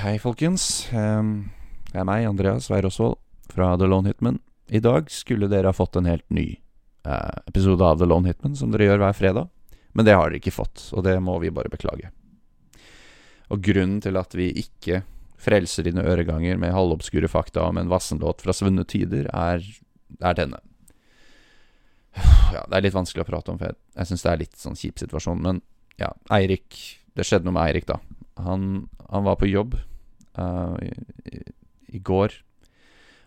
Hei, folkens. Det er meg, Andreas Weir Osvold fra The Lone Hitman. I dag skulle dere ha fått en helt ny uh, episode av The Lone Hitman, som dere gjør hver fredag. Men det har dere ikke fått, og det må vi bare beklage. Og grunnen til at vi ikke frelser dine øreganger med halvobskure fakta om en vassenlåt fra svunne tider, er, er denne. Ja, det er litt vanskelig å prate om, for jeg, jeg syns det er litt sånn kjip situasjon. Men ja, Eirik Det skjedde noe med Eirik, da. Han, han var på jobb uh, i, i, går.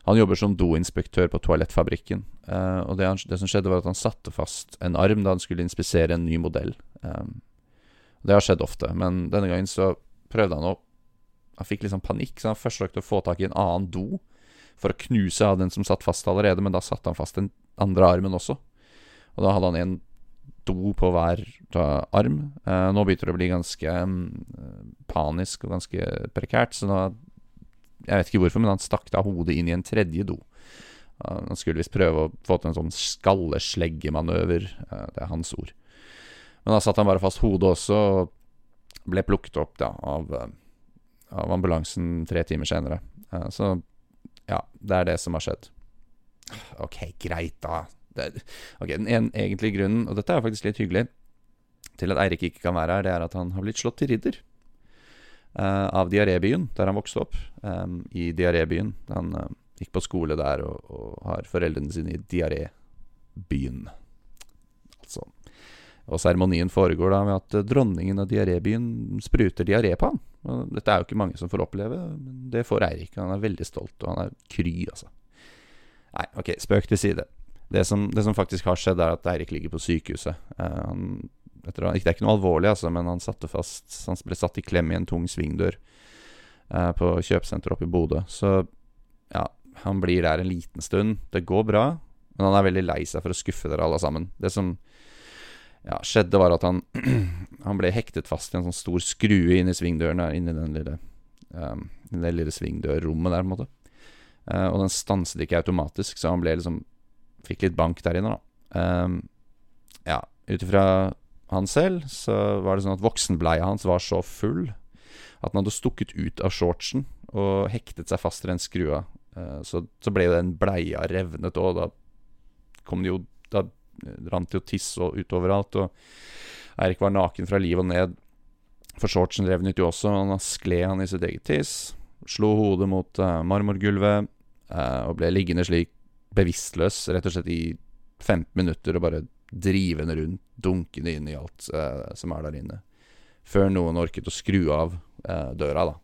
Han jobber som doinspektør på Toalettfabrikken. Uh, og det, han, det, som skjedde, var at han satte fast en arm da han skulle inspisere en ny modell. Um, det har skjedd ofte, men denne gangen så prøvde han å Han fikk litt liksom panikk, så han forsøkte å få tak i en annen do for å knuse av den som satt fast allerede, men da satte han fast den andre armen også. Og da hadde han en do på hver arm. Uh, nå begynner det å bli ganske um, panisk og ganske prekært, så nå Jeg vet ikke hvorfor, men han stakk da hodet inn i en tredje do. Han skulle visst prøve å få til en sånn skallesleggemanøver. Uh, det er hans ord. Men da satt han bare fast hodet også, og ble plukket opp da, av, av ambulansen tre timer senere. så ja, det er det som har skjedd. OK, greit, da. Det, ok, Den en, egentlige grunnen, og dette er faktisk litt hyggelig, til at Eirik ikke kan være her, det er at han har blitt slått til ridder. Uh, av diarébyen, der han vokste opp. Um, I diarébyen. Han uh, gikk på skole der og, og har foreldrene sine i diarébyen. Altså. Og seremonien foregår da med at dronningen av diarébyen spruter diaré på han. Og dette er jo ikke mange som får oppleve, men det får Eirik. Han er veldig stolt, og han er kry, altså. Nei, ok, spøk til side. Det som, det som, faktisk har skjedd, er at Eirik ligger på sykehuset. Uh, han, etter, det er ikke noe alvorlig, altså, men han fast Han ble satt i klem i en tung svingdør uh, på kjøpesenteret oppe i Bodø. Så ja, han blir der en liten stund. Det går bra, men han er veldig lei seg for å skuffe dere alle sammen. Det som ja, skjedde, var at han, han ble hektet fast i en sånn stor skrue inn i svingdøren der, inni den lille, um, lille svingdørrommet der, på en måte. Uh, og den stanset ikke automatisk, så han ble liksom Fikk litt bank der inne, da. Um, ja, ut ifra han selv så var det sånn at voksenbleia hans var så full at den hadde stukket ut av shortsen og hektet seg fast i den skrua. Uh, så, så, ble den bleia revnet, og da kom det jo Da rant det jo tiss ut utover alt, og Eirik var naken fra liv og ned. For shortsen revnet jo også, og da skled han i sitt eget tiss. Slo hodet mot uh, marmorgulvet uh, og ble liggende slik bevisstløs rett og slett i 15 minutter og bare drivende rundt, dunkende inn i alt uh, som er der inne. Før noen orket å skru av uh, døra, da.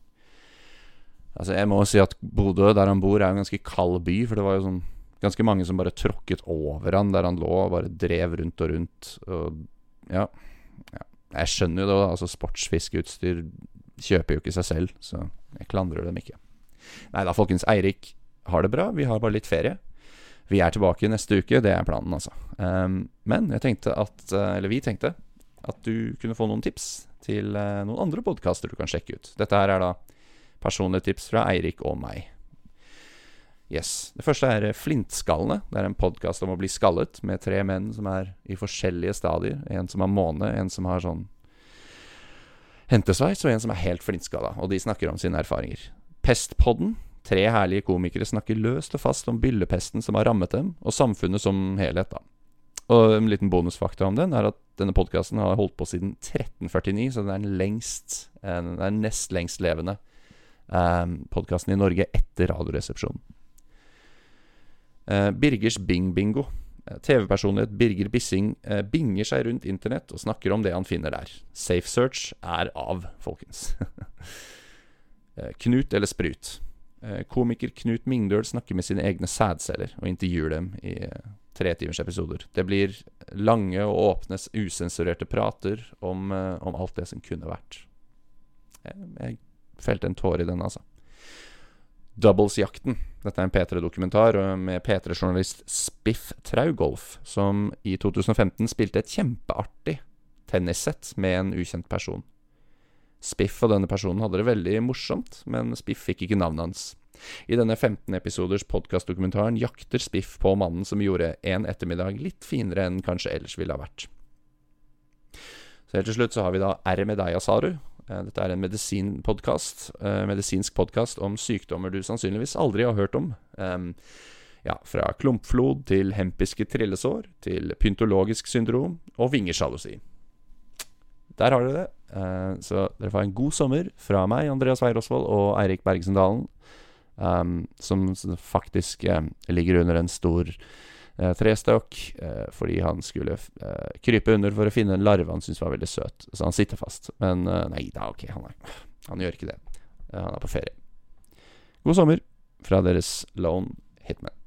Altså, jeg må si at Bodø, der han bor, er en ganske kald by, for det var jo sånn ganske mange som bare tråkket over han der han lå, og bare drev rundt og rundt. Og ja, ja. Jeg skjønner jo det, altså sportsfiskeutstyr kjøper jo ikke seg selv, så jeg klandrer dem ikke. Nei da, folkens. Eirik har det bra. Vi har bare litt ferie. Vi er tilbake neste uke, det er planen, altså. Um, men jeg tenkte at, eh, eller vi tenkte, at du kunne få noen tips til uh, noen andre podkaster du kan sjekke ut. Dette her er da personlige tips fra Eirik og meg. Yes. Det første er Flintskallene. Det er en podkast om å bli skallet, med tre menn som er i forskjellige stadier. En som har måne, en som har sånn hentesveis, og en som er helt flintskalla. Og de snakker om sine erfaringer. Pestpodden Tre herlige komikere snakker løst og fast om byllepesten som har rammet dem, og samfunnet som helhet, da. Og en liten bonusfakta om den er at denne podkasten har holdt på siden 1349, så den er den lengst Den er nest lengst levende eh, podkasten i Norge etter Radioresepsjonen. Eh, Birgers Bing-bingo. Eh, TV-personlighet Birger Bissing eh, binger seg rundt internett og snakker om det han finner der. Safe search er av, folkens. Eh, Knut eller Sprut. Eh, komiker Knut Mingdøl snakker med sine egne sædceller og intervjuer dem i eh, tre timers episoder. Det blir lange og åpne, usensurerte prater om, eh, om, alt det som kunne vært. Jeg, jeg felte en tåre i den, altså. Doubles-jakten. Dette er en P3-dokumentar med P3-journalist Spiff Traugolf, som i 2015 spilte et kjempeartig tennissett med en ukjent person. Spiff og denne personen hadde det veldig morsomt, men Spiff fikk ikke navnet hans. I denne 15 episoders podkastdokumentaren jakter Spiff på mannen som gjorde en ettermiddag litt finere enn kanskje ellers ville ha vært. Så helt til slutt så har vi da R med deg, Asaru. Eh, dette er en medisinpodkast, eh, medisinsk podkast om sykdommer du sannsynligvis aldri har hørt om. Ja, fra klumpflod til hempiske trillesår til pyntologisk syndrom og vingesjalusi. Der har dere det. Uh, så dere får en god sommer fra meg, Andreas Weirosvold, og Eirik Bergesen Dalen. Um, som faktisk um, ligger under en stor uh, trestokk fordi han skulle krype under for å finne en larve han syntes var veldig søt. Så han sitter fast. Men nei da, ok, han, er, han gjør ikke det. han er på ferie. God sommer fra deres Lone Hitman.